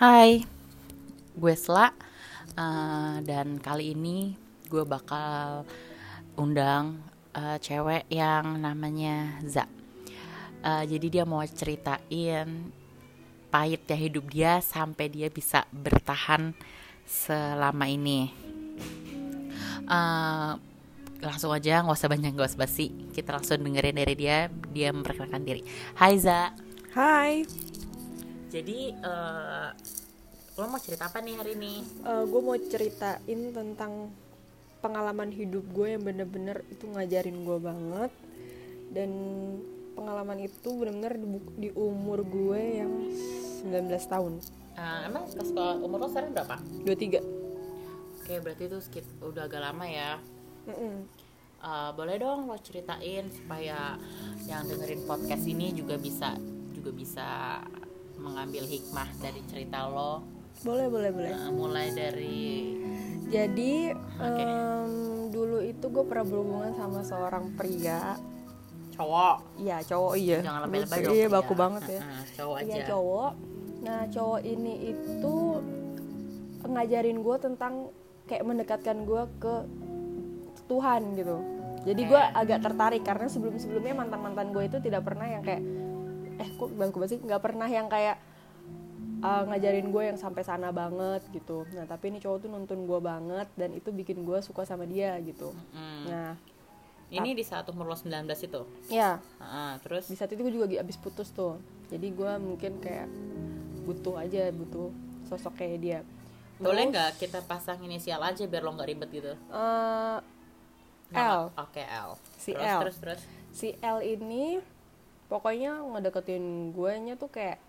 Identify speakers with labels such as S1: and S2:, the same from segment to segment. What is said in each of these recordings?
S1: Hai, gue Sla uh, dan kali ini gue bakal undang uh, cewek yang namanya Za. Uh, jadi dia mau ceritain pahitnya hidup dia sampai dia bisa bertahan selama ini. Uh, langsung aja nggak usah banyak nggak usah basi. Kita langsung dengerin dari dia dia memperkenalkan diri. Hai Za.
S2: Hai,
S1: jadi uh, lo mau cerita apa nih hari ini?
S2: Uh, gue mau ceritain tentang pengalaman hidup gue yang bener-bener itu ngajarin gue banget. Dan pengalaman itu bener-bener di, di umur gue yang 19 tahun.
S1: Uh, emang pas sekolah umur lo sekarang berapa?
S2: 23
S1: oke berarti itu skip udah agak lama ya.
S2: Mm -mm.
S1: Uh, boleh dong lo ceritain supaya yang dengerin podcast ini juga bisa juga bisa mengambil hikmah dari cerita lo.
S2: Boleh boleh boleh.
S1: Uh, mulai dari
S2: jadi
S1: Oke.
S2: em, dulu itu gue pernah berhubungan sama seorang pria.
S1: Cowok?
S2: Iya cowok iya.
S1: Jangan lebay-lebay dong.
S2: iya baku banget ya.
S1: Uh-uh, cowok aja.
S2: Iya cowok. Nah cowok ini itu ngajarin gue tentang kayak mendekatkan gue ke Tuhan gitu. Jadi gue
S1: Oke.
S2: agak tertarik karena sebelum sebelumnya mantan mantan gue itu tidak pernah yang kayak eh kok bangku banget sih nggak pernah yang kayak uh, ngajarin gue yang sampai sana banget gitu. Nah tapi ini cowok tuh nuntun gue banget dan itu bikin gue suka sama dia gitu.
S1: Hmm.
S2: Nah
S1: ini di saat umur lo 19 itu?
S2: Ya
S1: Uh, terus?
S2: Di saat itu gue juga abis putus tuh. Jadi gue mungkin kayak butuh aja butuh sosok kayak dia.
S1: Boleh
S2: Terus,
S1: nggak kita pasang inisial aja biar lo nggak ribet gitu? Nama-
S2: L.
S1: oke L.
S2: Si
S1: terus,
S2: L.
S1: terus terus?
S2: Si L ini pokoknya ngedeketin gue nya tuh kayak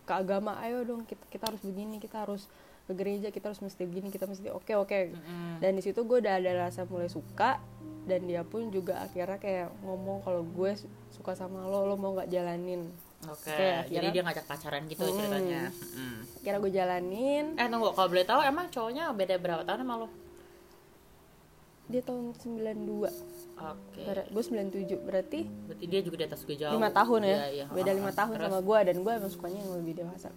S2: ke agama ayo dong kita, kita harus begini kita harus ke gereja kita harus mesti begini kita mesti oke oke
S1: Mm-mm.
S2: dan di situ gue udah ada rasa mulai suka dan dia pun juga akhirnya kayak ngomong kalau gue suka sama lo lo mau nggak jalanin
S1: Oke,
S2: Oke,
S1: jadi
S2: akhirnya-
S1: dia ngajak pacaran gitu
S2: Hmm.
S1: ceritanya. Mm.
S2: kira gue jalanin
S1: Eh tunggu, kalau boleh tahu emang cowoknya beda berapa tahun sama lo?
S2: Dia tahun 92
S1: Oke.
S2: Ber- gue 97 berarti
S1: Berarti dia juga di atas gue jauh.
S2: lima tahun ya
S1: Iya, iya.
S2: beda lima
S1: ah.
S2: tahun
S1: Terus?
S2: sama gue dan gue emang sukanya yang lebih dewasa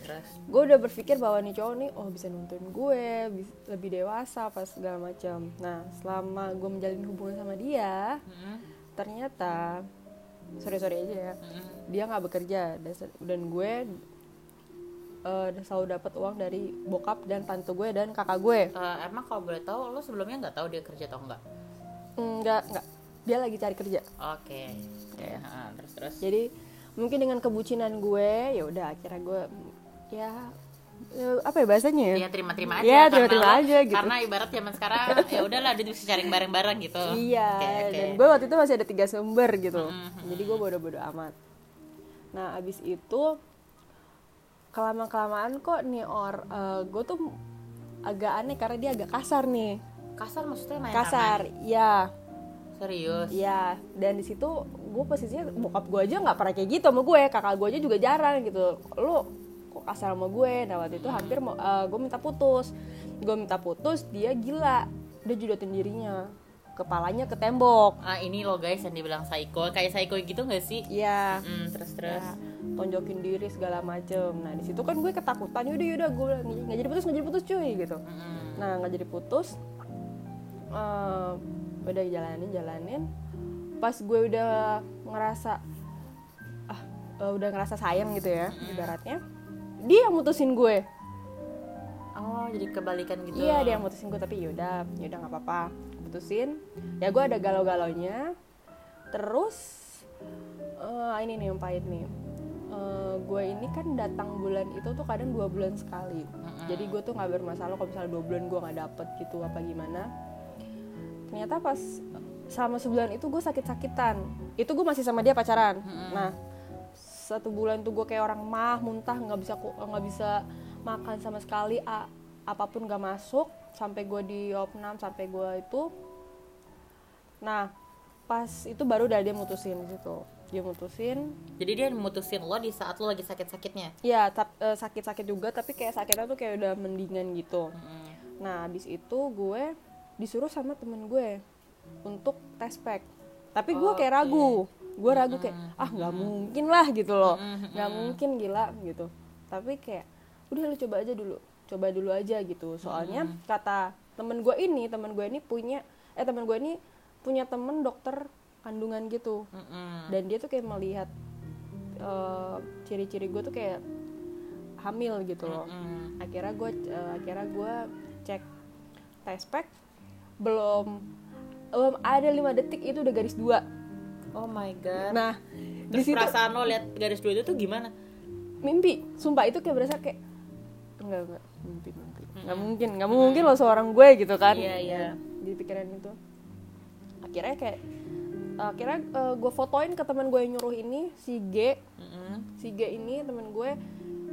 S1: terus.
S2: gue udah berpikir bahwa nih cowok nih oh bisa nuntun gue lebih dewasa pas segala macam nah selama gue menjalin hubungan sama dia
S1: Mm-mm,
S2: ternyata sorry sorry aja ya
S1: mm-mm.
S2: dia nggak bekerja dan gue eh, selalu dapat uang dari bokap dan tante gue dan kakak gue
S1: Eh, emang kalau boleh tahu lo sebelumnya nggak tahu dia kerja atau enggak?
S2: enggak enggak dia lagi cari kerja
S1: Oke. Oke. ah, terus terus.
S2: jadi mungkin dengan kebucinan gue ya udah akhirnya gue ya eh, apa ya bahasanya ya
S1: Iya terima-terima aja.
S2: Iya, terima-terima aja gitu.
S1: Karena ibarat zaman sekarang ya udahlah dia bisa sharing bareng-bareng gitu.
S2: iya
S1: Oke, oke.
S2: dan gue waktu itu masih ada tiga sumber gitu
S1: Mm-mm,
S2: jadi gue bodo-bodo amat nah abis itu kelama kelamaan kok nih or eh, gue tuh agak aneh karena dia agak kasar nih.
S1: Kasar maksudnya main
S2: kasar
S1: tangan?
S2: ya
S1: Serius.
S2: ya dan di situ gue posisinya bokap gue aja nggak pernah kayak gitu sama gue kakak gue aja juga jarang gitu. Lo kok kasar sama gue? Nah waktu itu hampir mau gue minta putus. Gue minta putus dia gila. Dia judotin dirinya kepalanya ke tembok.
S1: Ah ini lo guys yang dibilang psycho, kayak psycho gitu gak sih?
S2: ya
S1: Mm, terus terus.
S2: ya, tonjokin diri segala macem. Nah di situ kan gue ketakutan yaudah yaudah gue nggak jadi putus nggak jadi putus cuy gitu. Nah nggak jadi putus eh, udah jalanin jalanin. Pas gue udah ngerasa ah eh, udah ngerasa sayang gitu ya ibaratnya dia yang mutusin gue.
S1: Oh jadi kebalikan gitu.
S2: iya dia yang mutusin gue tapi yaudah yaudah nggak apa-apa. Putusin. Ya gue ada galau-galaunya. Terus eh, ini nih yang pahit nih Eh, gue ini kan datang bulan itu tuh kadang dua bulan sekali. Jadi gue tuh nggak bermasalah kalau misalnya dua bulan gue nggak dapet gitu apa gimana. Ternyata pas selama sebulan itu gue sakit-sakitan. Itu gue masih sama dia pacaran. Nah satu bulan tuh gue kayak orang mah muntah nggak bisa nggak bisa makan sama sekali a- apa pun gak masuk sampai gue di opnam sampai gue itu. Nah pas itu baru udah dia mutusin gitu dia mutusin
S1: Jadi dia mutusin lo di saat lo lagi sakit-sakitnya.
S2: ya sakit-sakit juga tapi kayak sakitnya tuh kayak udah mendingan gitu
S1: Mm-mm.
S2: Nah, habis itu gue disuruh sama temen gue untuk tes pack. Tapi gue kayak ragu. Gue ragu kayak ah nggak mungkin lah gitu loh. nggak mungkin gila gitu. Tapi kayak udah lu coba aja dulu coba dulu aja gitu soalnya kata temen gue ini temen gue ini punya eh temen gue ini punya temen dokter kandungan gitu.
S1: Mm-mm.
S2: dan dia tuh kayak melihat eh, ciri-ciri gue tuh kayak hamil gitu loh.
S1: Mm-mm.
S2: akhirnya gue akhirnya gue cek test pack belum belum ada lima detik itu udah garis dua.
S1: Oh my god.
S2: Nah di
S1: terus
S2: situ
S1: perasaan lo lihat garis dua itu tuh gimana?
S2: Mimpi. Sumpah itu kayak berasa kayak enggak enggak mimpi mimpi. Nggak mungkin nggak mungkin loh seorang gue gitu kan.
S1: Iya, iya.
S2: di pikiran itu. Akhirnya kayak akhirnya gue fotoin ke teman gue yang nyuruh ini si G
S1: Mm-mm.
S2: si G ini temen gue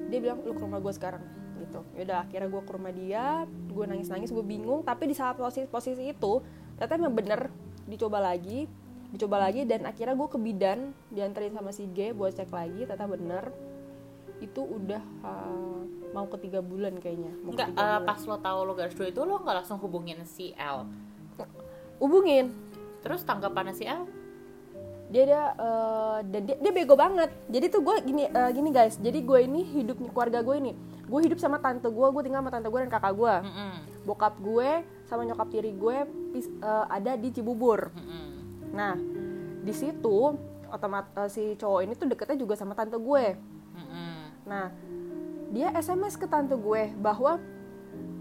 S2: dia bilang lu ke rumah gue sekarang gitu yaudah akhirnya gue ke rumah dia gue nangis nangis gue bingung tapi di saat posisi posisi itu ternyata emang bener dicoba lagi dicoba lagi dan akhirnya gue ke bidan dianterin sama si G buat cek lagi ternyata bener itu udah uh, mau ke tiga bulan kayaknya mau
S1: Enggak,
S2: tiga
S1: eh,
S2: bulan.
S1: pas lo tahu lo garis dua itu lo nggak langsung hubungin si L.
S2: hubungin
S1: Terus tanggapannya si L?
S2: Dia dia eh, dan dia, dia bego banget. Jadi tuh gue gini eh, gini guys. Jadi gue ini hidup keluarga gue ini. Gue hidup sama tante gue gue tinggal sama tante gue dan kakak gue
S1: Mm-mm.
S2: bokap gue sama nyokap tiri gue pis- eh, ada di Cibubur.
S1: Mm-mm.
S2: nah di situ otomat eh, si cowok ini tuh deketnya juga sama tante gue.
S1: Mm-mm.
S2: nah dia SMS ke tante gue bahwa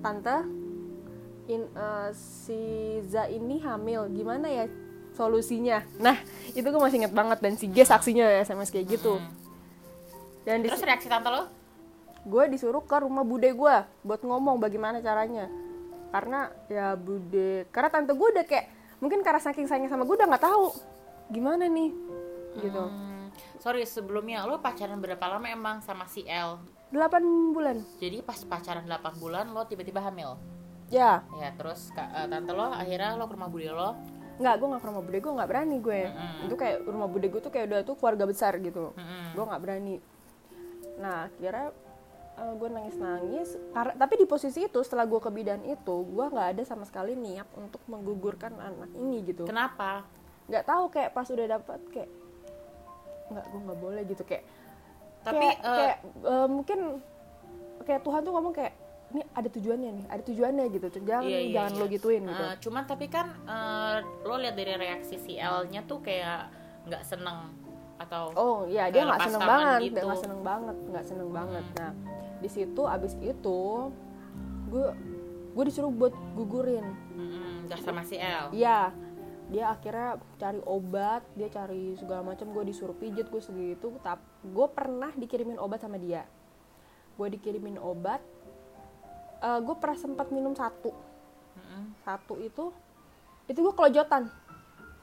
S2: tante in, eh, si Za ini hamil. Gimana ya solusinya nah itu gue masih inget banget dan si G saksinya ya SMS kayak gitu dan di
S1: Terus reaksi tante lo?
S2: gue disuruh ke rumah bude gue buat ngomong bagaimana caranya karena ya bude karena tante gue udah kayak mungkin karena saking sayangnya sama gue udah nggak tahu gimana nih gitu
S1: Hmm, sorry sebelumnya lo pacaran berapa lama emang sama si L?
S2: 8 bulan
S1: Jadi pas pacaran 8 bulan lo tiba-tiba hamil.
S2: ya
S1: Ya terus eh, tante lo akhirnya lo ke rumah bude lo.
S2: Nggak gue nggak ke rumah bude gue nggak berani gue
S1: Mm-mm.
S2: itu kayak rumah bude gue tuh kayak udah tuh keluarga besar gitu
S1: Mm-mm.
S2: gue nggak berani nah akhirnya gue nangis nangis karena tapi di posisi itu setelah gue ke bidan itu gue nggak ada sama sekali niat untuk menggugurkan anak ini gitu
S1: Kenapa?
S2: nggak tahu kayak pas udah dapat kayak nggak gue nggak boleh gitu kayak
S1: Tapi
S2: kayak,
S1: eh,
S2: kayak, eh, mungkin kayak Tuhan tuh ngomong kayak ini ada tujuannya nih ada tujuannya gitu jangan
S1: Iya, iya,
S2: jangan
S1: iya.
S2: lo gituin gitu
S1: Eh, cuman tapi kan eh, lo lihat dari reaksi si L-nya tuh kayak nggak seneng atau
S2: oh iya dia nggak seneng banget
S1: gitu.
S2: dia nggak seneng banget nggak seneng banget nah di situ abis itu gue gue disuruh buat gugurin
S1: Mm-mm, nggak sama si L.
S2: Iya, dia akhirnya cari obat, dia cari segala macam. Gue disuruh pijet, gue segitu. Tapi gue pernah dikirimin obat sama dia. Gue dikirimin obat. Eh gue pernah sempat minum satu. Satu itu, itu gue kelojotan,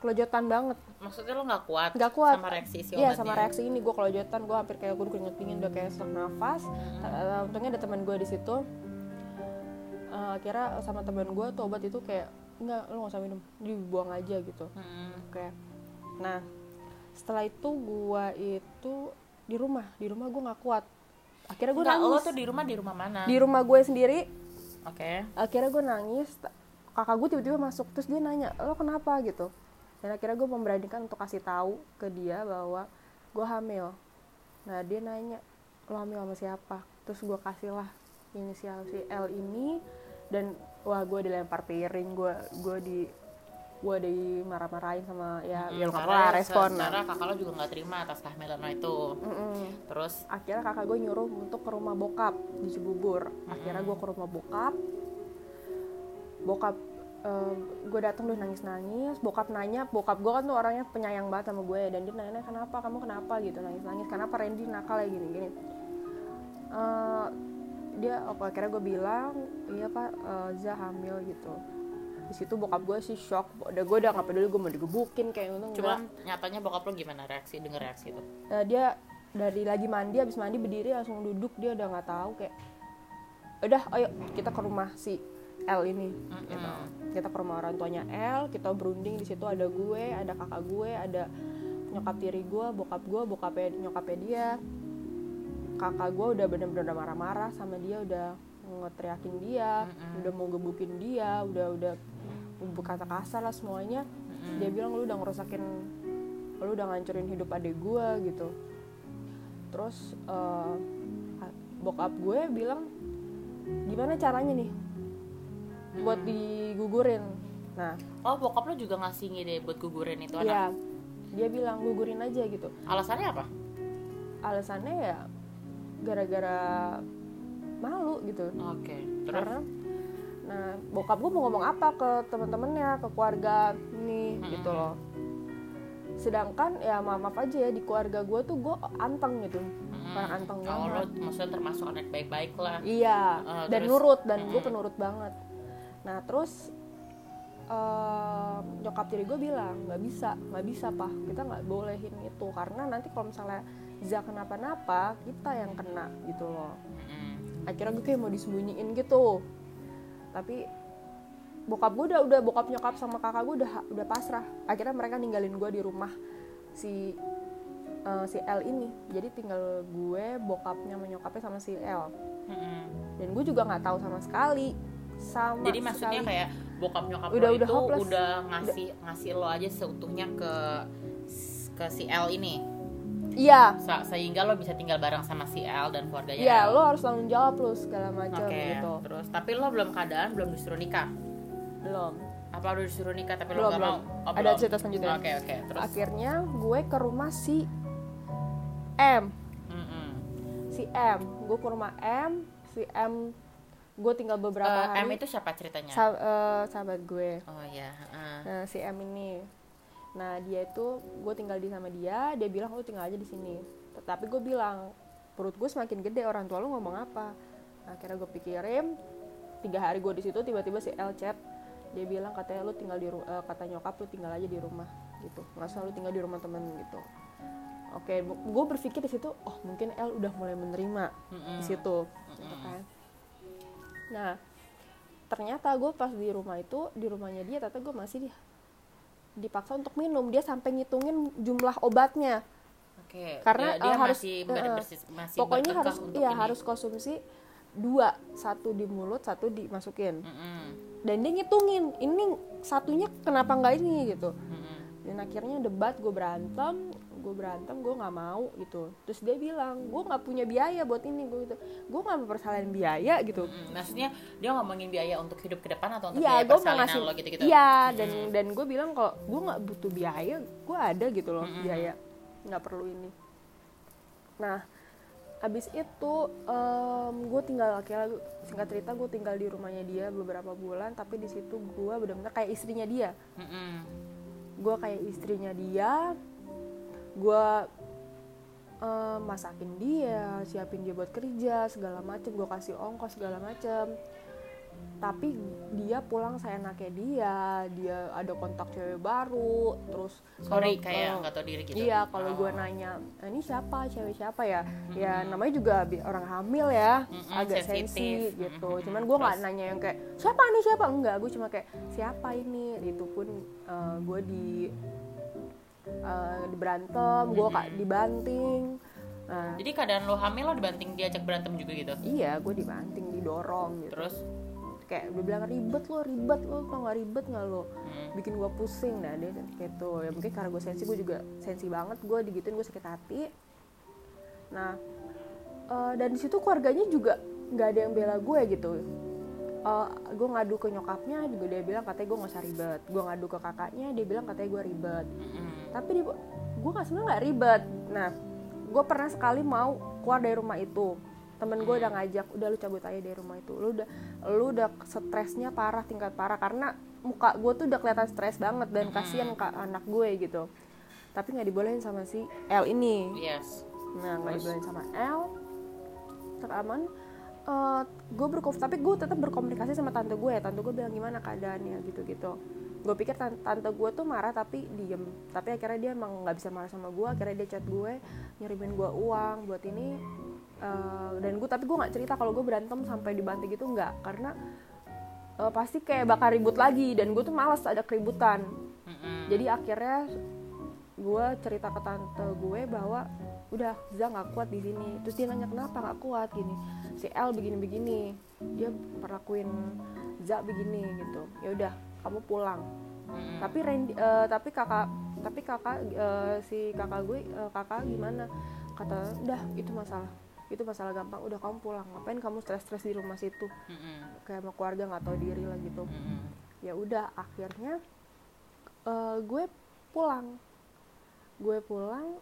S2: kelojotan banget.
S1: Maksudnya lo nggak kuat?
S2: Nggak kuat.
S1: sama reaksi si
S2: Iya sama reaksi ini gue kelojotan, gue hampir kayak gue keringet dingin, udah kayak sesak nafas. Eh, untungnya ada teman gue di situ. Eh, akhirnya sama teman gue tuh obat itu kayak enggak, lo gak usah minum, dibuang aja gitu.
S1: Mm-mm.
S2: Oke. Nah, setelah itu gua itu di rumah, di rumah gua nggak kuat. Akhirnya gua
S1: Nggak, lo
S2: nangis.
S1: tuh di rumah di rumah mana?
S2: Di rumah gue sendiri,
S1: Oke.
S2: akhirnya gue nangis. Kakak gue tiba-tiba masuk, terus dia nanya, lo kenapa gitu? Dan akhirnya gue memberanikan untuk kasih tahu ke dia bahwa gue hamil. Nah dia nanya, lo hamil sama siapa? Terus gue kasih lah inisial si L ini dan wah gue dilempar piring, gue gue di gue dimarah-marahin sama ya
S1: Mm,
S2: ya nggak
S1: karena
S2: apa respon
S1: Secara kakak lo juga nggak terima atas kehamilan lo itu.
S2: Mm-mm.
S1: Terus?
S2: Akhirnya kakak gue nyuruh untuk ke rumah bokap di Cibubur. Akhirnya gue ke rumah bokap. Bokap gue datang udah nangis nangis bokap nanya bokap gue kan tuh orangnya penyayang banget sama gue dan dia nanya kenapa? Kamu kenapa? gitu nangis nangis kenapa Randy nakal ya? gini gini. Eh, dia apa akhirnya gue bilang iya pak eh, Za hamil gitu di situ bokap gue sih shock udah gue udah nggak peduli gue mau digebukin kayak untung enggak.
S1: cuman nyatanya bokap lo gimana reaksi denger reaksi itu?
S2: Eh, dia dari lagi mandi habis mandi berdiri langsung duduk dia udah nggak tahu kayak udah ayo kita ke rumah si L ini gitu. kita ke rumah orang tuanya L kita berunding di situ ada gue ada kakak gue ada nyokap tiri gue bokap gue bokapnya nyokapnya dia kakak gue udah bener-bener udah marah-marah sama dia udah ngeteriakin dia udah mau gebukin dia udah udah berkata kasar lah semuanya. Dia bilang lu udah ngerusakin lu udah ngancurin hidup adik gue gitu. Terus eh, bokap gue bilang gimana caranya nih buat digugurin? Nah
S1: oh bokap lo juga ngasih ide buat gugurin itu anak?
S2: ya dia bilang gugurin aja gitu.
S1: Alasannya apa?
S2: Alasannya ya gara-gara malu gitu.
S1: Oke terus?
S2: Karena nah bokap gue mau ngomong apa ke teman-temannya ke keluarga ini gitu loh. Sedangkan ya maaf maaf aja ya di keluarga gue tuh gue anteng gitu.
S1: Hmm.
S2: orang anteng
S1: kalau lo
S2: banget
S1: maksudnya termasuk anak baik-baik lah.
S2: Iya
S1: Eh,
S2: dan
S1: terus?
S2: nurut dan gue
S1: Mm-mm.
S2: penurut banget. Nah terus em, nyokap tiri gue bilang nggak bisa nggak bisa pak. Kita nggak bolehin itu. Karena nanti kalau misalnya Za kenapa-napa kita yang kena gitu loh. Akhirnya gue kayak mau disembunyiin gitu tapi bokap gue udah udah bokap nyokap sama kakak gue udah udah pasrah. Akhirnya mereka ninggalin gue di rumah si eh, si L ini. Jadi tinggal gue bokapnya sama nyokapnya sama si L. Dan gue juga nggak tahu sama sekali sama
S1: jadi maksudnya
S2: sekali.
S1: kayak bokap nyokap
S2: Udah-
S1: lo
S2: udah
S1: itu
S2: hopeless.
S1: udah ngasih ngasih lo aja seutuhnya ke ke si L ini
S2: iya
S1: Sa- sehingga lo bisa tinggal bareng sama si L dan keluarganya
S2: iya
S1: L.
S2: lo harus tanggung jawab lo segala macam
S1: Oke,
S2: gitu
S1: terus tapi lo belum keadaan belum disuruh nikah.
S2: belum
S1: Apa lo disuruh nikah tapi
S2: Belum,
S1: lo gak
S2: belum.
S1: mau? Oh,
S2: Ada
S1: belum.
S2: cerita selanjutnya.
S1: Oke, oke. Terus
S2: akhirnya gue ke rumah si M
S1: Mm-mm.
S2: si M gue ke rumah M si M gue tinggal beberapa
S1: Eh,
S2: hari
S1: M itu siapa ceritanya?
S2: Sa- eh, sahabat gue
S1: oh ya, heeh.
S2: nah si M ini nah dia itu gue tinggal di sama dia dia bilang lu tinggal aja di sini. Tetapi gue bilang perut gue semakin gede orang tua lu ngomong apa? Nah, akhirnya gue pikirin tiga hari gue di situ tiba-tiba si L chat. Dia bilang katanya lu tinggal di eh, kata nyokap lu tinggal aja di rumah gitu. Nggak usah lu tinggal di rumah temen gitu. Oke gue berpikir di situ oh mungkin L udah mulai menerima di situ gitu kan. Nah ternyata gue pas di rumah itu di rumahnya dia ternyata gue masih di- dipaksa untuk minum dia sampai ngitungin jumlah obatnya
S1: Oke.
S2: Karena,
S1: dia, dia
S2: eh, harus-
S1: masih
S2: eh,
S1: ber-
S2: eh.
S1: bersis- masih
S2: pokoknya harus
S1: untuk
S2: iya
S1: ini.
S2: harus konsumsi dua satu di mulut satu dimasukin
S1: Mm-mm.
S2: dan dia ngitungin ini satunya kenapa nggak ini gitu
S1: Mm-mm.
S2: dan akhirnya debat gue berantem gue berantem gue nggak mau gitu terus dia bilang gue nggak punya biaya buat ini gue gitu gue nggak mempersalahin biaya gitu.
S1: Maksudnya dia ngomongin biaya untuk hidup ke depan atau untuk
S2: Iya,
S1: biaya persalinan
S2: ngasih.
S1: lo gitu-gitu?
S2: Iya, dan dan gue bilang kalau gue nggak butuh biaya, gue ada gitu loh
S1: Mm-mm.
S2: biaya, nggak perlu ini. Nah, abis itu gue tinggal akhirnya singkat cerita gue tinggal di rumahnya dia beberapa bulan, tapi di situ gue benar-benar kayak istrinya dia.
S1: Mm-mm.
S2: Gue kayak istrinya dia, gue eh, masakin dia, siapin dia buat kerja segala macem, gue kasih ongkos segala macem. Tapi dia pulang saya enaknya dia dia ada kontak cewek baru terus
S1: Sorry,
S2: kalau-
S1: kayak
S2: kalau-
S1: nggak tahu diri gitu.
S2: iya kalau gue
S1: Oh.
S2: nanya "Ah, ini siapa? Cewek siapa ya? Ya namanya juga orang hamil ya
S1: Mm-mm,
S2: agak
S1: sensitif.
S2: sensi gitu.
S1: Mm-mm,
S2: cuman gue nggak nanya yang kayak siapa nih siapa? Enggak gue cuma kayak siapa ini? Itu pun gue di eh, di berantem gue kak dibanting. Nah.
S1: Jadi keadaan lo hamil lo dibanting diajak berantem juga gitu.
S2: iya gue dibanting didorong gitu.
S1: Terus?
S2: Kayak dia bilang ribet lo ribet lo tau gak ribet nggak lo?
S1: Hmm.
S2: bikin gue pusing nah dia gitu. Ya mungkin karena gue sensi gue juga sensi banget gue digituin gue sakit hati. Nah eh, dan di situ keluarganya juga nggak ada yang bela gue gitu Eh, gue ngadu ke nyokapnya juga dia bilang katanya gue nggak usah ribet. Gue ngadu ke kakaknya dia bilang katanya gue ribet. Tapi di, gue nggak sebenarnya nggak ribet. Nah gue pernah sekali mau keluar dari rumah itu. Temen gue udah ngajak udah lu cabut aja dari rumah itu. Lu udah lu udah stresnya parah tingkat parah. Karena muka gue tuh udah kelihatan stres banget dan kasihan ke anak gue gitu. Tapi nggak dibolehin sama si L ini.
S1: Yes.
S2: nah nggak dibolehin sama L. Teraman gue berkomunikasi tapi gue tetap berkomunikasi sama tante gue tante gue bilang gimana keadaannya? gitu gitu. Gue pikir tan- tante gue tuh marah tapi diem. Tapi akhirnya dia emang nggak bisa marah sama gue akhirnya dia chat gue ngirimin gue uang buat ini Eh, dan gue tapi gue nggak cerita kalau gue berantem sampai dibanting gitu nggak. Karena eh, pasti kayak bakal ribut lagi dan gue tuh malas ada keributan. Jadi akhirnya gue cerita ke tante gue bahwa udah Za nggak kuat di sini. Terus dia nanya kenapa nggak kuat? Gini si L begini begini dia perlakuin Za begini gitu. Ya udah kamu pulang.
S1: Mm-mm.
S2: tapi Randy, eh, tapi kakak tapi kakak eh, si kakak gue eh, kakak gimana? Kata udah itu masalah itu masalah gampang. Udah kamu pulang. Ngapain kamu stres-stres di rumah situ?
S1: Mm-mm.
S2: kayak sama keluarga nggak tahu diri lah gitu.
S1: Mm-mm.
S2: ya udah akhirnya eh, gue pulang. Gue pulang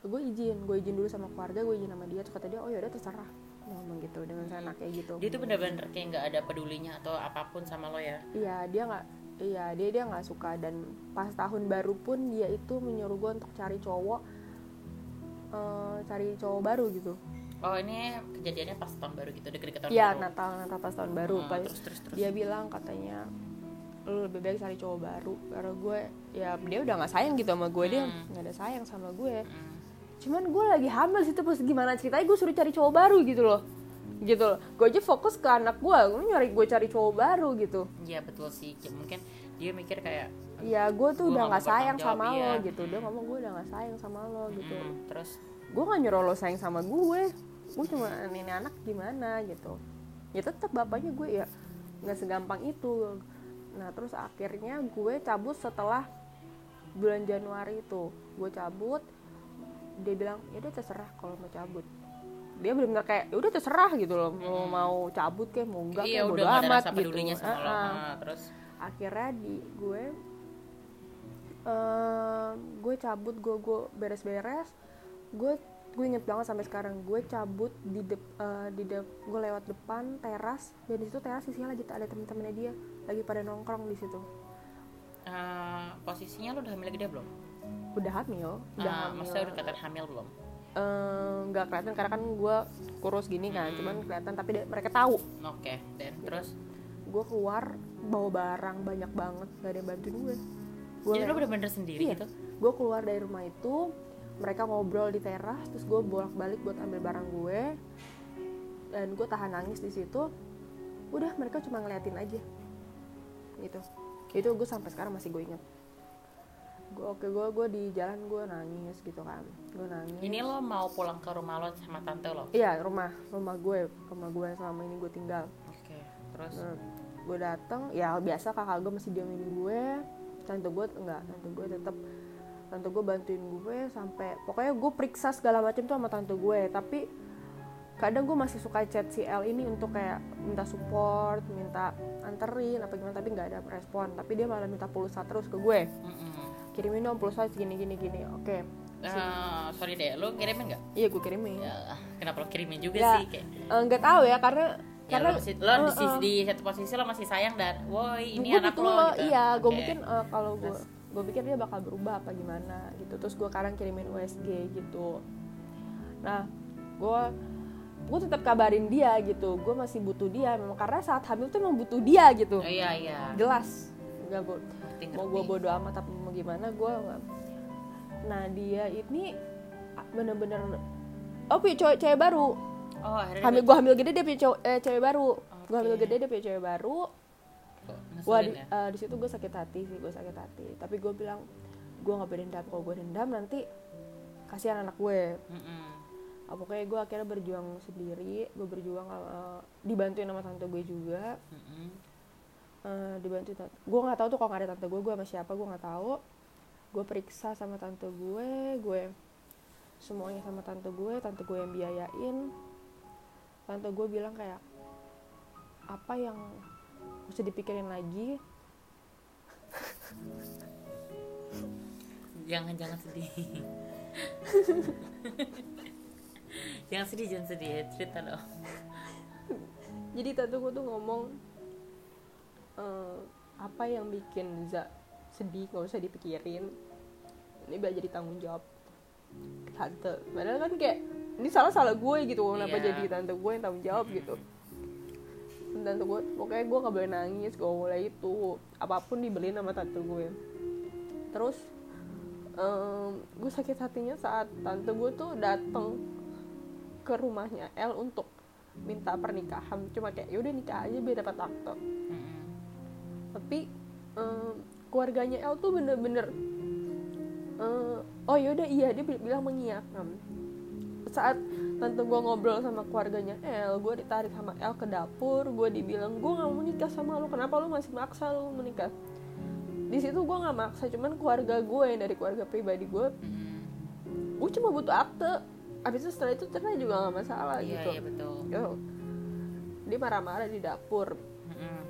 S2: gue izin gue izin dulu sama keluarga gue izin sama dia. Terus kata dia oh ya udah terserah. Dia ngomong gitu dengan sana kayak gitu.
S1: Dia tuh bener-bener kayak nggak ada pedulinya atau apa pun sama lo ya?
S2: Iya dia nggak iya dia dia nggak suka. Dan pas tahun baru pun dia itu menyuruh gue untuk cari cowok eh, cari cowok baru gitu.
S1: Oh ini kejadiannya pas tahun baru gitu deket-deket tahun
S2: Iya
S1: baru.
S2: Natal Natal pas tahun baru.
S1: Hmm,
S2: pas
S1: terus terus terus.
S2: dia bilang katanya lu lebih baik cari cowok baru. Karena gue ya dia udah nggak sayang gitu sama gue dia
S1: Hmm.
S2: nggak ada sayang sama gue
S1: Mm.
S2: Cuman gue lagi hamil situ pas gimana ceritanya gue suruh cari cowok baru gitu loh. Gitu loh. Gue aja fokus ke anak gue gue nyari gue cari cowok baru gitu.
S1: Iya betul sih. Ya, mungkin dia mikir kayak
S2: ya gue tuh
S1: Gua
S2: udah
S1: nggak
S2: sayang sama
S1: jawab,
S2: lo
S1: iya.
S2: gitu. Dia ngomong gue udah nggak sayang sama lo gitu.
S1: mm, terus?
S2: Gue nggak nyuruh lo sayang sama gue gue cuma ini anak gimana gitu. Ya tetap bapaknya gue ya nggak segampang itu. Nah terus akhirnya gue cabut setelah bulan Januari itu. Gue cabut dia bilang ya udah terserah kalau mau cabut. Dia benar-benar kayak ya udah terserah gitu loh. Mau mau cabut kayak mau enggak
S1: iya
S2: kayak
S1: udah
S2: bodo
S1: nggak
S2: amat gitu.
S1: sama lo.
S2: Ah, ah
S1: Ah, terus?
S2: Akhirnya di gue eh, gue cabut gue gue beres-beres. Gue gue inget banget sampai sekarang gue cabut di dep, eh, di dep, gue lewat depan teras dan di situ teras isinya lagi ada temen-temennya dia lagi pada nongkrong di situ.
S1: Eh, posisinya lo udah hamil gede belum
S2: udah hamil udah
S1: Ah,
S2: hamil.
S1: maksudnya udah kelihatan hamil belum?
S2: Eh, nggak kelihatan karena kan gue kurus gini kan
S1: Hmm.
S2: cuman kelihatan tapi mereka tahu.
S1: Oke dan terus?
S2: Gue keluar bawa barang banyak banget gak ada yang bantuin gue gue
S1: jadi lo bener-bener sendiri
S2: Iya.
S1: gitu?
S2: gue keluar dari rumah itu mereka ngobrol di teras terus gue bolak balik buat ambil barang gue dan gue tahan nangis di situ. Udah mereka cuma ngeliatin aja. Gitu. Itu gue sampai sekarang masih gue inget gue oke gue gue di jalan gue nangis gitu kan. Gue nangis.
S1: Ini lo mau pulang ke rumah lo sama tante lo?
S2: Iya rumah rumah gue rumah gue selama ini gue tinggal.
S1: Oke terus?
S2: Nah, gue datang ya biasa kakak gue masih diamin gue. Tante gue enggak tante gue tetap tante gue bantuin gue sampai pokoknya gue periksa segala macam tuh sama tante gue. Tapi kadang gue masih suka chat si L ini untuk kayak minta support minta anterin apa gimana tapi nggak ada respon. Tapi dia malah minta pulsa terus ke gue.
S1: Mm-mm.
S2: Kirimin dong pulsa gini gini gini. Oke.
S1: Eh, sorry deh lo kirimin nggak?
S2: Iya gue kirimin.
S1: Ya kenapa lo kirimin juga
S2: Ya,
S1: sih kayak?
S2: Eh, nggak tahu ya karena
S1: ya
S2: karena
S1: lo, masih, lo di,
S2: Eh,
S1: sisi,
S2: eh.
S1: di satu posisi lo masih sayang dan woi ini anak
S2: gitu
S1: lo
S2: loh,
S1: gitu.
S2: Iya gue mungkin eh, kalau gue gue pikir dia bakal berubah apa gimana gitu. Terus gue kadang kirimin USG gitu. Nah gue gue tetap kabarin dia gitu. Gue masih butuh dia memang karena saat hamil tuh emang butuh dia gitu.
S1: Oh, iya iya.
S2: Jelas. Nggak gue
S1: Ngerti,
S2: mau gue bodo amat tapi mau gimana gue nggak nah dia ini bener-bener oh punya cewek cewek baru.
S1: Oh akhirnya
S2: hamil gue hamil gede dia punya cowok- eh, cewek baru. Gue hamil gede dia punya cewek baru.
S1: Ngeselin
S2: di,
S1: ya?
S2: eh, di situ gue sakit hati sih gue sakit hati. Tapi gue bilang gue nggak berdendam kalau gue dendam nanti kasihan anak gue.
S1: Mm-mm.
S2: Ah, pokoknya gue akhirnya berjuang sendiri gue berjuang eh, dibantuin sama tante gue juga.
S1: Mm-mm.
S2: Eh, dibantu tante. Gue nggak tahu tuh kalau nggak ada tante gue gue sama siapa gue nggak tahu. Gue periksa sama tante gue gue semuanya sama tante gue tante gue yang biayain. Tante gue bilang kayak apa yang mesti dipikirin lagi?
S1: Jangan jangan sedih. Jangan sedih jangan sedih. Cerita dong.
S2: Jadi tante gue tuh ngomong eh, apa yang bikin Za sedih nggak usah dipikirin? Ini biar jadi tanggung jawab tante. Padahal kan kayak ini salah salah gue gitu kenapa
S1: Iya.
S2: jadi tante gue yang tanggung jawab gitu. Tante gue pokoknya gue nggak boleh nangis gue mulai itu. Apa pun dibeliin sama tante gue. Terus em, gue sakit hatinya saat tante gue tuh datang ke rumahnya L untuk minta pernikahan. Cuma kayak yaudah nikah aja biar dapat akte.
S1: Mm-mm.
S2: Tapi em, keluarganya L tuh bener-bener eh, oh yaudah iya dia bil- bilang mengiyakan saat tante gue ngobrol sama keluarganya L gue ditarik sama L ke dapur gue dibilang gue nggak mau nikah sama lu kenapa lu masih maksa lu menikah? Di situ gue nggak maksa cuman keluarga gue yang dari keluarga pribadi gue
S1: Mm-mm.
S2: gue cuma butuh akte. Abis itu setelah itu cerai juga nggak masalah
S1: iya
S2: gitu.
S1: iya betul.
S2: Yo, dia marah-marah di dapur.
S1: Mm-mm.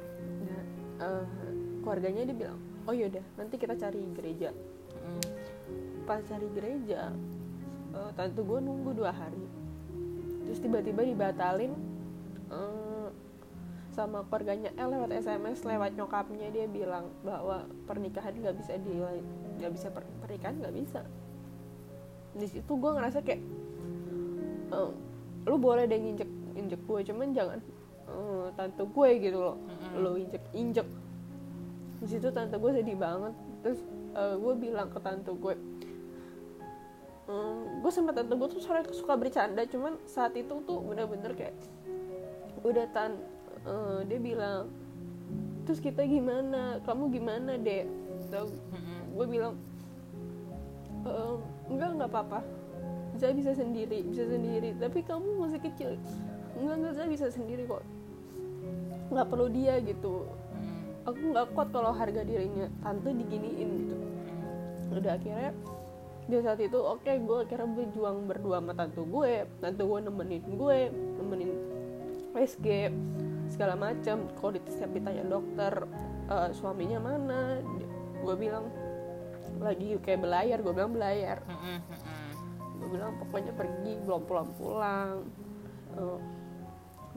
S2: Nah, eh, keluarganya dia bilang oh yaudah nanti kita cari gereja.
S1: Mm-mm.
S2: pas cari gereja eh, tante gue nunggu dua hari. Terus tiba-tiba dibatalin eh, sama keluarganya El lewat SMS lewat nyokapnya dia bilang bahwa pernikahan nggak bisa di nggak bisa per- pernikahan nggak bisa. Di situ gue ngerasa kayak eh, lu boleh deh nginjek injek gue cuman jangan eh, tante gue gitu loh. Lu injek injek di situ tante gue sedih banget. Terus gue bilang ke tante gue gue sama tante gue tuh sore suka bercanda cuman saat itu tuh bener-bener kayak udah tan eh, dia bilang terus kita gimana? Kamu gimana dek? Gue bilang "Eh, enggak nggak apa-apa. Saya bisa sendiri bisa sendiri. Tapi kamu masih kecil. Enggak enggak saya bisa sendiri kok. Nggak perlu dia gitu. Aku nggak kuat kalau harga dirinya. Tante diginiin gitu. Udah akhirnya di saat itu oke gue akhirnya berjuang berdua sama tante gue. Tante gue nemenin gue nemenin SG segala macam. Kalau di- setiap ditanya dokter eh, suaminya mana gue bilang lagi kayak belayar. Gue bilang belayar. Gue bilang pokoknya pergi belum pulang-pulang. Eh,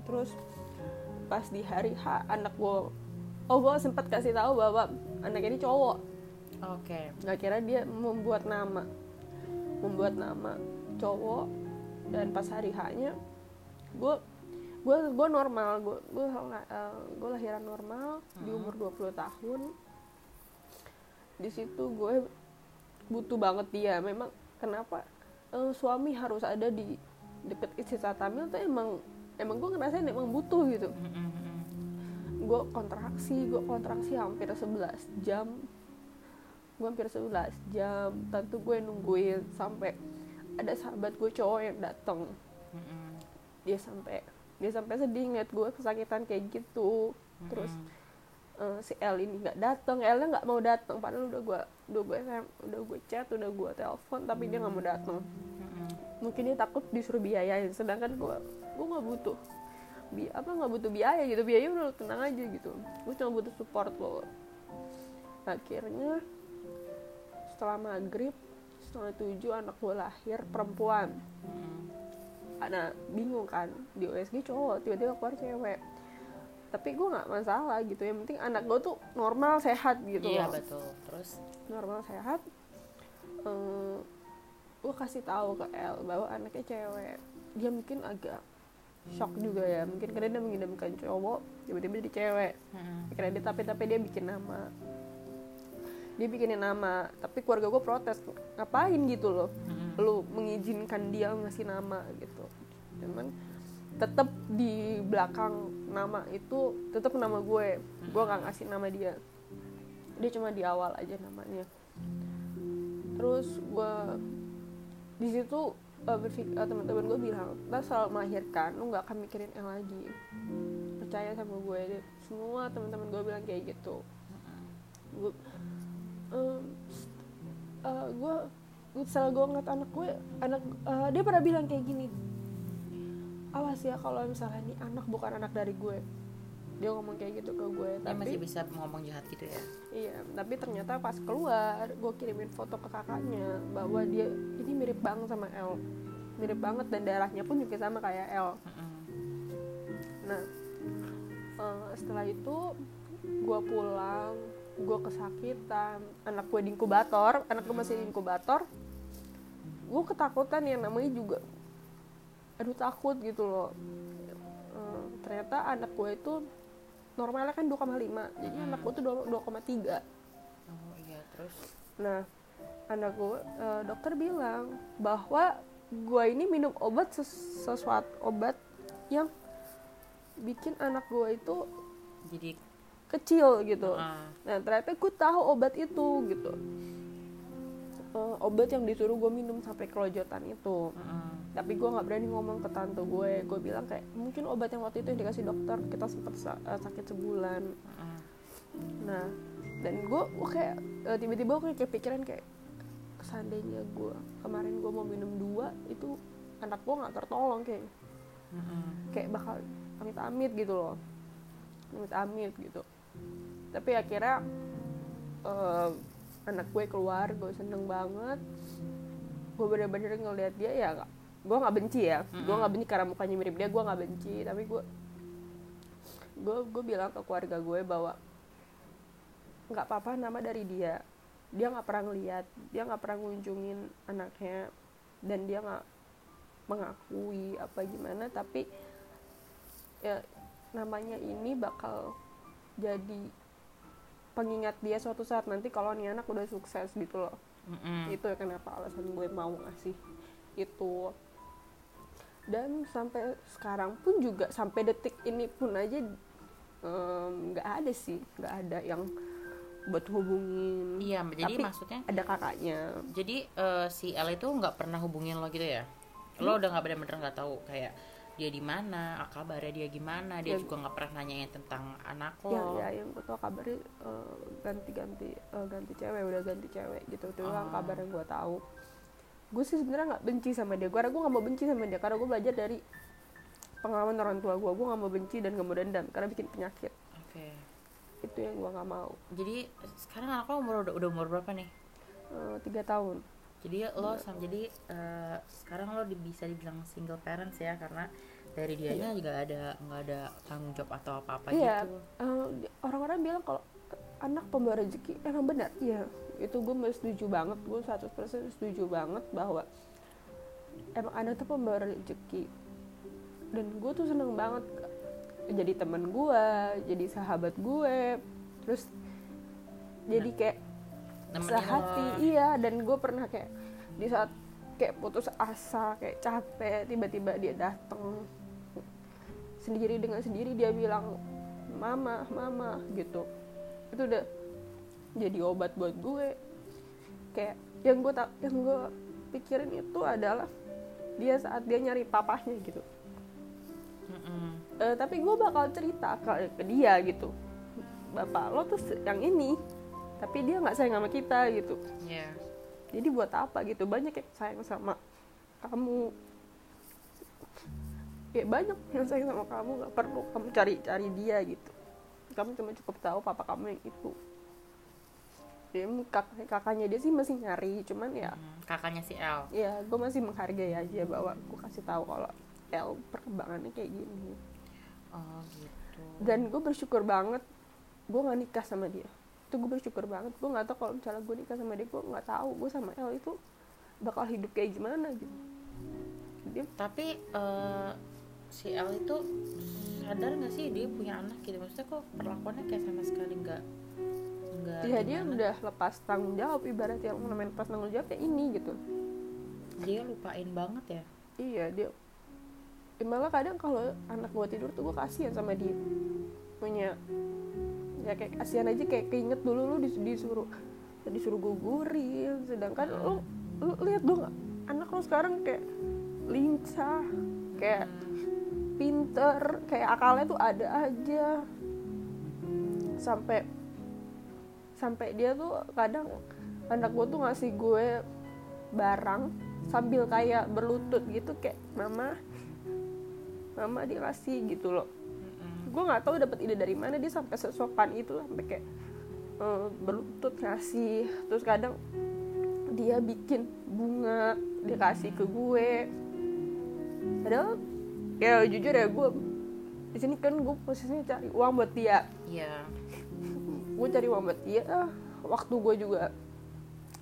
S2: terus pas di hari H anak gue oh gue sempat kasih tahu bahwa anak ini cowok.
S1: Oke.
S2: Nggak kira dia membuat nama. Membuat nama cowok dan pas hari H nya gue gue gue normal gue gue gue lahiran normal di umur 20 tahun. Di situ gue butuh banget dia. Memang kenapa eh, suami harus ada di deket istri saat hamil tuh emang emang gue ngerasain emang butuh gitu.
S1: Mm-mm.
S2: Gue kontraksi gue kontraksi hampir 11 jam. Gue hampir 11 jam. Tentu gue nungguin sampai ada sahabat gue cowok yang datang dia sampai dia sampai sedih ngeliat gue kesakitan kayak gitu. Terus eh, si El ini nggak datang Elnya nggak mau datang padahal udah gue udah gue SM, udah gue chat udah gue telepon tapi dia nggak mau datang mungkin dia takut disuruh biayain. Sedangkan gue gue nggak butuh bi apa nggak butuh biaya gitu. Biaya udah tenang aja gitu. Gue cuma butuh support lo. Akhirnya setelah maghrib setengah tujuh anak gue lahir perempuan. Anak bingung kan di OSG cowok tiba-tiba keluar cewek. Tapi gue nggak masalah gitu. Yang penting anak gue tuh normal sehat gitu
S1: iya
S2: loh.
S1: betul. Terus?
S2: Normal sehat. Eh gue kasih tahu ke El bahwa anaknya cewek. Dia mungkin agak shock juga ya. Mungkin karena dia mengidamkan cowok tiba-tiba jadi cewek.
S1: Mm-mm.
S2: akhirnya dia tapi tapi dia bikin nama. Dia bikinin nama tapi keluarga gue protes ngapain gitu loh?
S1: Mm-mm.
S2: lu mengizinkan dia ngasih nama gitu. Cuman tetap di belakang nama itu tetap nama gue. Gue gak ngasih nama dia. Dia cuma di awal aja namanya. Terus gue di situ uh, berpikir uh, teman-teman gue bilang kita selalu melahirkan lu nggak akan mikirin yang lagi. Percaya sama gue deh semua teman-teman gue bilang kayak gitu. Gue um, uh, gue setelah gue ngeliat anak gue anak uh, dia pernah bilang kayak gini. Awas ya kalau misalnya ini anak bukan anak dari gue dia ngomong kayak gitu ke gue
S1: dia masih
S2: tapi
S1: bisa ngomong jahat gitu ya
S2: iya tapi ternyata pas keluar gue kirimin foto ke kakaknya bahwa dia ini mirip banget sama El mirip banget dan darahnya pun juga sama kayak
S1: Mm-mm.
S2: Nah, eh, setelah itu gue pulang, gue kesakitan, anak gue di inkubator, anak gue masih di inkubator, gue ketakutan ya namanya juga, aduh takut gitu loh. Eh, ternyata anak gue itu normalnya kan 2,5, jadi anak gue tuh 2,3.
S1: oh iya terus
S2: Nah, anak gue, eh, dokter bilang bahwa gue ini minum obat ses- sesuatu obat yang bikin anak gue itu
S1: jadi
S2: kecil gitu.
S1: ah,
S2: Nah, ternyata gue tahu obat itu gitu. Eh, obat yang disuruh gue minum sampai kelojotan itu.
S1: mm-mm.
S2: Tapi gue nggak berani ngomong ke tante gue. Gue bilang kayak mungkin obat yang waktu itu yang dikasih dokter kita sempat sa- eh, sakit sebulan. Nah, dan gue kayak eh, tiba-tiba gue kayak kepikiran kayak seandainya gue kemarin gue mau minum dua itu anak gue nggak tertolong kayak. Kayak bakal amit-amit gitu loh. Amit-amit gitu. Tapi akhirnya eh, anak gue keluar gue seneng banget. Gue bener-bener ngeliat dia ya gue nggak benci ya. Gue nggak benci karena mukanya mirip dia gue nggak benci. Tapi gue gue gue bilang ke keluarga gue bahwa nggak apa-apa nama dari dia. Dia nggak pernah ngeliat dia nggak pernah ngunjungin anaknya dan dia nggak mengakui apa gimana. Tapi ya namanya ini bakal jadi pengingat dia suatu saat nanti kalau nih anak udah sukses gitu loh.
S1: Mm-mm.
S2: itu ya kenapa alasan gue mau ngasih itu dan sampai sekarang pun juga sampai detik ini pun aja nggak ada sih nggak ada yang buat hubungin
S1: Iya, jadi
S2: Tapi
S1: maksudnya
S2: ada kakaknya
S1: jadi eh, si L itu nggak pernah hubungin lo gitu ya? Lo udah nggak bener-bener nggak tahu kayak dia di mana, kabarnya dia gimana, dia
S2: Ya.
S1: juga nggak pernah nanyain tentang anak
S2: ya
S1: lo.
S2: ya yang gue tau kabarnya eh, ganti-ganti eh, ganti cewek udah ganti cewek gitu itu doang
S1: Ah.
S2: kabar yang gue tahu gue sih sebenarnya nggak benci sama dia. Karena gue nggak mau benci sama dia karena gue belajar dari pengalaman orang tua gue gue nggak mau benci dan nggak mau dendam karena bikin penyakit.
S1: Oke.
S2: itu yang gue nggak mau.
S1: Jadi sekarang anak lo umur udah, udah umur berapa nih?
S2: Eh, tiga tahun.
S1: Jadi lo sama jadi eh, sekarang lo bisa dibilang single parents ya karena dari dianya juga ada nggak ada tanggung jawab atau apa-apa
S2: Iya,
S1: gitu.
S2: eh, orang-orang bilang kalau anak pembawa rezeki emang benar? Iya itu gue setuju banget gue 100% setuju banget bahwa emang anak tuh pembawa rezeki. Dan gue tuh seneng banget jadi teman gue jadi sahabat gue terus jadi kayak
S1: Nemenin
S2: sehati.
S1: lo.
S2: iya dan gue pernah kayak di saat kayak putus asa kayak capek tiba-tiba dia datang sendiri dengan sendiri dia bilang mama mama gitu. Itu udah jadi obat buat gue. Kayak yang gue tak yang gue pikirin itu adalah dia saat dia nyari papahnya gitu. Eh, tapi gue bakal cerita ke, ke dia gitu. Bapak lo tuh yang ini tapi dia nggak sayang sama kita gitu.
S1: Iya.
S2: jadi buat apa gitu? Banyak yang sayang sama kamu. Ya banyak yang sayang sama kamu. Nggak perlu kamu cari-cari dia gitu. Kamu cuma cukup tahu papa kamu yang itu dia kak kakaknya dia sih masih nyari cuman ya
S1: Hmm, kakaknya si L.
S2: ya gue masih menghargai aja bahwa gue kasih tahu kalau L perkembangannya kayak gini
S1: Oh gitu.
S2: dan gue bersyukur banget gue nggak nikah sama dia itu gue bersyukur banget gue nggak tahu kalau misalnya gue nikah sama dia gue nggak tahu gue sama El itu bakal hidup kayak gimana gitu dia
S1: Tapi eh, si L itu sadar nggak sih dia punya anak gitu? Maksudnya kok perlakuannya kayak sama sekali nggak nggak.
S2: ya dia udah lepas tanggung jawab ibarat yang namanya lepas tanggung jawab ya ini gitu.
S1: Dia lupain banget ya.
S2: iya dia ya malah kadang kalau anak gue tidur tuh gue kasihan sama dia. Punya ya kayak kasihan aja kayak keinget dulu lu dis- disuruh disuruh gugurin sedangkan lu lu lihat dong anak lu sekarang kayak lincah kayak pinter kayak akalnya tuh ada aja. Sampai sampai dia tuh kadang anak gue tuh ngasih gue barang sambil kayak berlutut gitu kayak mama mama dia kasih gitu loh. Gue nggak tahu dapat ide dari mana dia sampai sesopan itu sampai kayak eh, berlutut ngasih. Terus kadang dia bikin bunga dia kasih ke gue. Padahal ya jujur ya gue di sini kan gue posisinya cari uang buat dia.
S1: Iya.
S2: Gue cari dia ah, waktu gue juga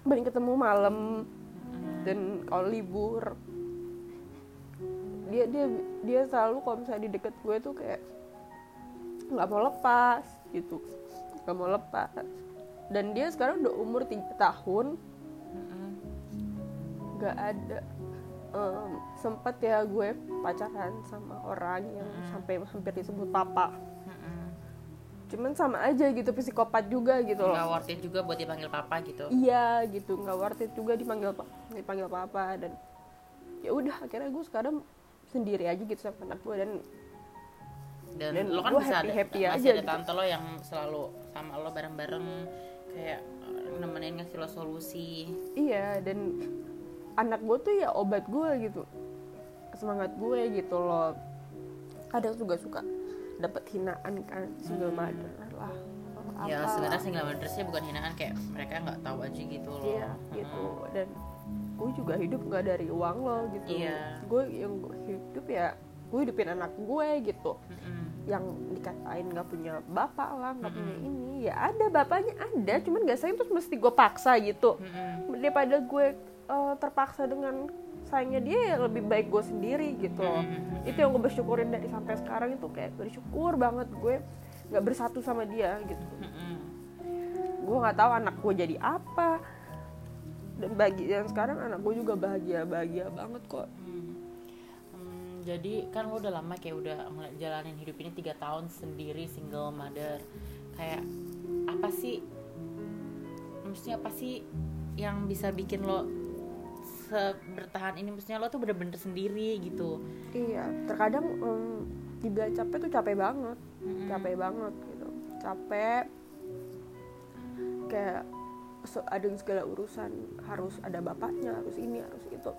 S2: paling ketemu malam dan kalau libur dia dia dia selalu kalau misalnya di deket gue tuh kayak nggak mau lepas gitu nggak mau lepas dan dia sekarang udah umur tiga tahun
S1: Mm-mm.
S2: nggak ada em, sempat ya gue pacaran sama orang yang sampai hampir disebut papa. Cuman sama aja gitu psikopat juga gitu loh
S1: Nggak worth it juga buat dipanggil papa gitu.
S2: iya gitu nggak worth it juga dipanggil pa- dipanggil papa dan ya udah akhirnya gue sekarang sendiri aja gitu sama anak gue dan
S1: Dan,
S2: Dan
S1: lo kan bisa ada,
S2: happy-happy
S1: masih
S2: aja
S1: ada
S2: gitu.
S1: tante lo yang selalu sama lo bareng-bareng kayak eh, nemenin ngasih lo solusi.
S2: iya dan anak gue tuh ya obat gue gitu semangat gue gitu loh kadang juga suka dapat hinaan kan single mother lah.
S1: Ya
S2: apa.
S1: sebenarnya single mothersnya bukan hinaan kayak mereka nggak tahu aja gitu loh.
S2: Iya gitu. Dan gue juga hidup nggak dari uang lo gitu.
S1: Iya.
S2: gue yang hidup ya gue hidupin anak gue gitu.
S1: Mm-mm.
S2: yang dikatain nggak punya bapak lah nggak punya ini. Ya ada bapaknya ada cuman gak sayang terus mesti gue paksa gitu.
S1: Mm-mm.
S2: daripada gue eh, terpaksa dengan sayangnya dia ya lebih baik gue sendiri gitu loh
S1: Mm-mm.
S2: itu yang gue bersyukurin dari sampai sekarang itu kayak bersyukur banget gue nggak bersatu sama dia gitu
S1: Mm-mm.
S2: gue nggak tahu anak gue jadi apa dan bagi yang sekarang anak gue juga bahagia bahagia banget kok
S1: Hmm. Hmm, jadi kan lo udah lama kayak udah jalanin hidup ini tiga tahun sendiri single mother kayak apa sih maksudnya apa sih yang bisa bikin lo bertahan ini maksudnya lo tuh bener-bener sendiri gitu.
S2: Iya terkadang em, dibilang capek tuh capek banget.
S1: Mm-mm.
S2: capek banget gitu. Capek kayak ada segala urusan harus ada bapaknya harus ini harus itu.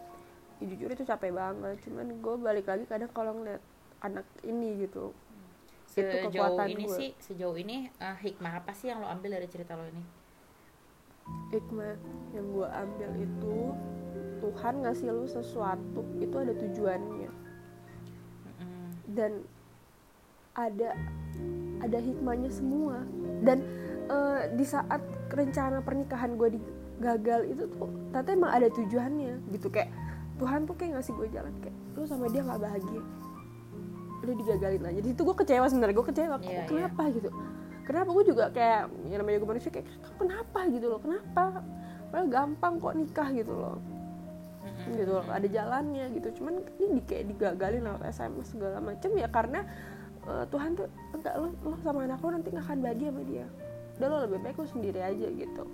S2: Ya, jujur itu capek banget cuman gue balik lagi kadang kalau ngeliat anak ini gitu. Itu
S1: sejauh
S2: kekuatan
S1: ini
S2: gue.
S1: sih sejauh ini eh, hikmah apa sih yang lo ambil dari cerita lo ini?
S2: Hikmah yang gue ambil itu Tuhan ngasih lu sesuatu itu ada tujuannya. Dan ada ada hikmahnya semua. Dan eh, di saat rencana pernikahan gue gagal itu tuh ternyata emang ada tujuannya gitu. Kayak Tuhan tuh kayak ngasih gue jalan kayak lu sama dia nggak bahagia udah digagalin aja. Di situ gue kecewa sebenarnya gue kecewa kok
S1: Iya,
S2: kenapa? Gitu. Kenapa? Gue juga kayak yang namanya gue manusia kayak kenapa? Gitu loh kenapa? Padahal gampang kok nikah gitu loh
S1: Mm-mm.
S2: gitu loh ada jalannya gitu. Cuman ini di, kayak digagalin lewat SMS segala macem ya karena eh, Tuhan tuh enggak lo, lo sama anak lo nanti nggak akan bahagia sama dia. Udah lo lebih baik lo sendiri aja gitu.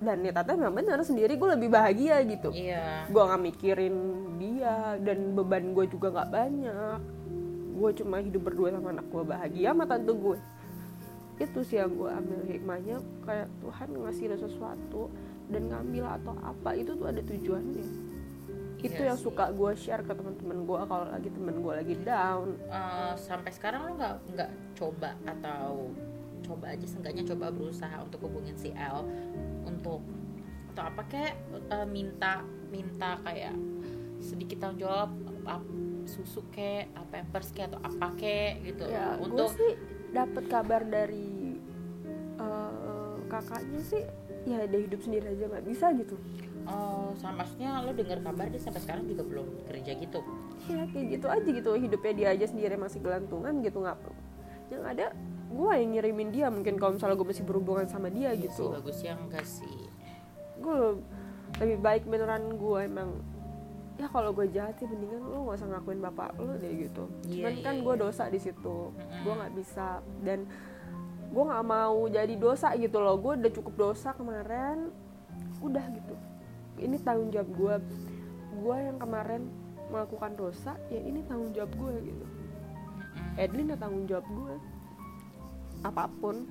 S2: Dan ya tata memang benar sendiri gue lebih bahagia gitu.
S1: Iya.
S2: Gue nggak mikirin dia dan beban gue juga nggak banyak. Gue cuma hidup berdua sama anak gue bahagia sama tante gue. Itu sih yang gue ambil hikmahnya kayak Tuhan ngasih lo sesuatu dan ngambil atau apa itu tuh ada tujuannya. Itu
S1: Iya
S2: yang suka gue share ke teman-teman gue kalau lagi temen gue lagi down.
S1: Eh, sampai sekarang lo nggak nggak coba atau coba aja seenggaknya coba berusaha untuk hubungin si L untuk atau apa kayak eh, minta minta kayak sedikit tanggung jawab susu kek apa pampers kek atau apa kek gitu.
S2: Ya gue
S1: untuk
S2: sih dapat kabar dari eh, kakaknya sih ya dia hidup sendiri aja nggak bisa gitu.
S1: Oh sama maksudnya lo dengar kabar dia sampai sekarang juga belum kerja gitu?
S2: Ya kayak gitu aja gitu. Hidupnya dia aja sendiri masih gelantungan gitu nggak yang ada gue yang ngirimin dia. Mungkin kalau misalnya gue masih berhubungan sama dia
S1: Iya sih,
S2: gitu
S1: bagusnya enggak sih.
S2: Gue lebih baik beneran gue emang. Ya kalau gue jahat sih mendingan lo gak usah ngakuin bapak lo deh gitu.
S1: Iya,
S2: cuman
S1: iya,
S2: kan
S1: iya.
S2: gue dosa di situ. Gue nggak bisa. Dan gue nggak mau jadi dosa gitu loh. Gue udah cukup dosa kemarin udah gitu. Ini tanggung jawab gue gue yang kemarin melakukan dosa ya ini tanggung jawab gue gitu. Edlin ya tanggung jawab gue apa pun.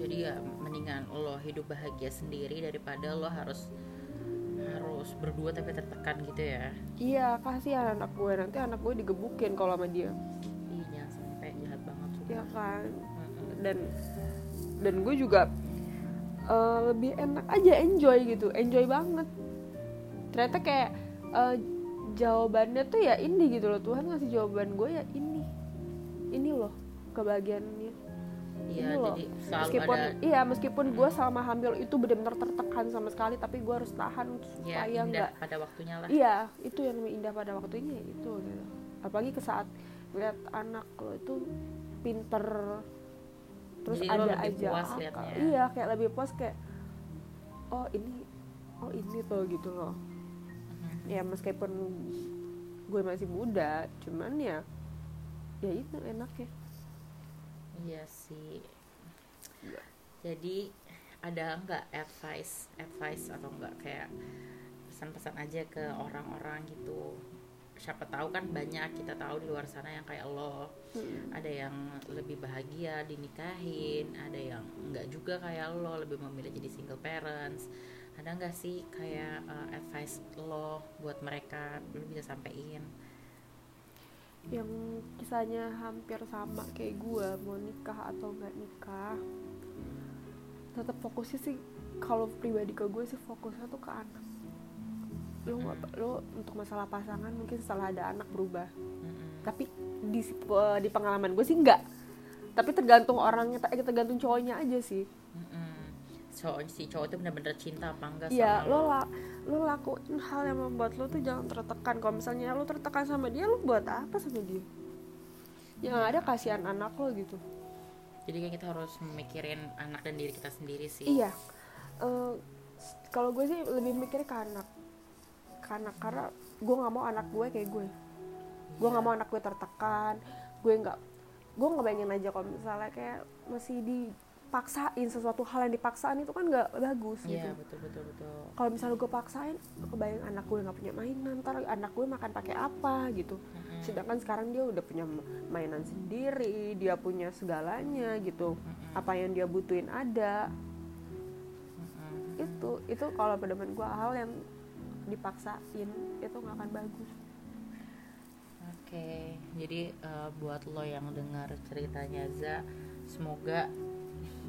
S1: Jadi ya mendingan lo hidup bahagia sendiri daripada lo harus harus berdua tapi tertekan gitu ya.
S2: Iya kasihan anak gue nanti anak gue digebukin kalau sama dia.
S1: Ih, jangan sampai jahat banget sumpah.
S2: ya kan. Dan dan gue juga eh, lebih enak aja enjoy gitu enjoy banget. Ternyata kayak eh, jawabannya tuh ya ini gitu loh Tuhan ngasih jawaban gue ya ini ini loh kebahagiaannya.
S1: Iya
S2: ini loh.
S1: jadi
S2: meskipun
S1: ada
S2: iya meskipun gue selama hamil itu benar-benar tertekan sama sekali tapi gue harus tahan
S1: ya
S2: supaya
S1: indah
S2: nggak
S1: pada waktunya lah.
S2: Iya itu yang lebih indah pada waktunya ya itu gitu. Apalagi ke saat lihat anak lo itu pinter terus
S1: Jadi
S2: ada aja
S1: puas
S2: akal.
S1: liatnya.
S2: iya kayak lebih puas kayak oh ini oh ini tuh gitu loh
S1: Mhm.
S2: ya meskipun gue masih muda cuman ya ya itu enaknya
S1: iya sih jadi ada nggak advice advice atau enggak kayak pesan-pesan aja ke orang-orang gitu siapa tahu kan banyak kita tahu di luar sana yang kayak lo.
S2: Hmm.
S1: ada yang lebih bahagia dinikahin ada yang enggak juga kayak lo lebih memilih jadi single parents. Ada nggak sih kayak uh, advice lo buat mereka lo bisa sampein?
S2: Yang kisahnya hampir sama kayak gue mau nikah atau nggak nikah tetap fokusnya sih kalau pribadi ke gue sih fokusnya tuh ke anak lo nggak lo untuk masalah pasangan mungkin setelah ada anak berubah
S1: Mm-mm.
S2: tapi di di pengalaman gue sih enggak tapi tergantung orangnya eh, tergantung cowoknya aja sih
S1: Mm-mm. so si cowok itu bener-bener cinta apa enggak
S2: Iya,
S1: sama
S2: lo la lo lakuin hal yang membuat lo tuh jangan tertekan. Kalau misalnya lo tertekan sama dia, lo buat apa sama dia? Yang ada kasihan anak lo gitu.
S1: jadi kan kita harus memikirin anak dan diri kita sendiri sih
S2: Iya. S- kalau gue sih lebih mikirnya ke anak. Ke anak karena gue nggak mau anak gue kayak gue. Gue nggak mau anak gue tertekan. Gue nggak gue nggak bayangin aja kalau misalnya kayak masih dipaksain sesuatu hal yang dipaksain itu kan nggak bagus
S1: iya
S2: gitu.
S1: betul betul betul.
S2: Kalau misalnya gue paksain kebayang anak gue nggak punya mainan ntar anak gue makan pakai apa gitu. Sedangkan sekarang dia udah punya mainan sendiri dia punya segalanya gitu. Apa yang dia butuhin ada. Itu itu kalau pedoman gue hal yang dipaksain itu nggak akan bagus
S1: Oke, jadi eh, buat lo yang dengar ceritanya Za, semoga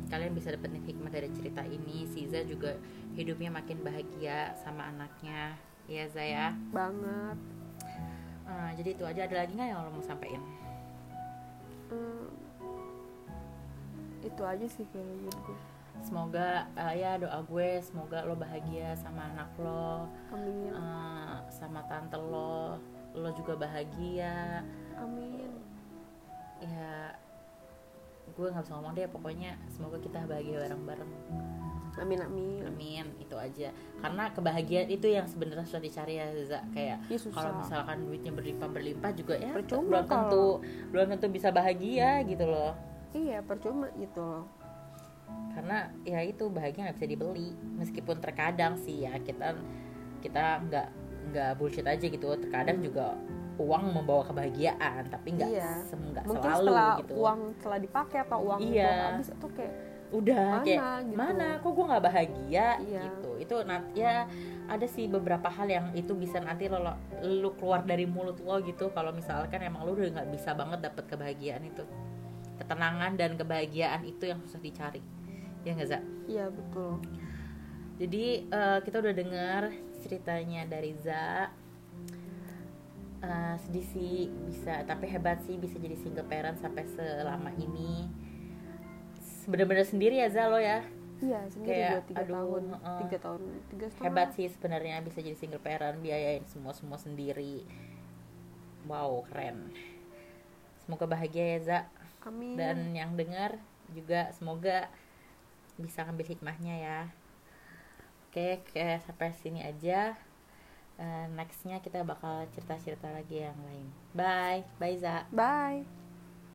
S1: kalian bisa dapetin hikmah dari cerita ini. Si Za juga hidupnya makin bahagia sama anaknya, ya Za ya.
S2: banget
S1: Eh, jadi itu aja. Ada lagi nggak yang lo mau sampaikan?
S2: Hmm, itu aja sih kayaknya gue
S1: Semoga eh, ya doa gue, semoga lo bahagia sama anak lo,
S2: amin
S1: eh, sama tante lo, lo juga bahagia.
S2: amin
S1: Ya, gue nggak bisa ngomong deh. Pokoknya semoga kita bahagia bareng-bareng.
S2: amin amin
S1: Amin, itu aja. Karena kebahagiaan itu yang sebenarnya susah dicari ya, Za. Kayak
S2: susah.
S1: kalau misalkan duitnya berlimpah-berlimpah juga ya
S2: Percuma
S1: belum tentu
S2: kalau-
S1: belum tentu bisa bahagia gitu loh.
S2: iya percuma gitu loh
S1: Karena ya itu bahagia nggak bisa dibeli. Meskipun terkadang sih ya kita kita nggak nggak bullshit aja gitu. Terkadang juga uang membawa kebahagiaan, tapi nggak
S2: Iya.
S1: sem- nggak
S2: mungkin
S1: selalu
S2: setelah
S1: gitu.
S2: uang telah dipakai atau uang
S1: Iya.
S2: habis itu kayak
S1: udah
S2: Mana
S1: kayak
S2: gitu.
S1: mana kok gue nggak bahagia
S2: Iya.
S1: gitu itu nanti ya ada sih beberapa hal yang itu bisa nanti lo lo- lu keluar dari mulut lo gitu kalau misalkan emang lo udah nggak bisa banget dapet kebahagiaan itu ketenangan dan kebahagiaan itu yang susah dicari ya nggak Za?
S2: iya betul.
S1: Jadi eh, kita udah dengar ceritanya dari Za. Eh, sedih sih bisa tapi hebat sih bisa jadi single parent sampai selama ini. Bener-bener sendiri ya Za lo ya?
S2: Iya sendiri
S1: Kayak,
S2: tiga
S1: aduh,
S2: tahun.
S1: heeh.
S2: tiga tahun. Tiga setengah.
S1: Hebat sih sebenarnya bisa jadi single parent biayain semua semua sendiri. Wow keren. Semoga bahagia ya Za.
S2: Amin.
S1: Dan yang dengar juga semoga bisa ngambil hikmahnya ya. Oke kayak sampai sini aja. Eh, nextnya kita bakal cerita-cerita lagi yang lain. Bye bye Za.
S2: Bye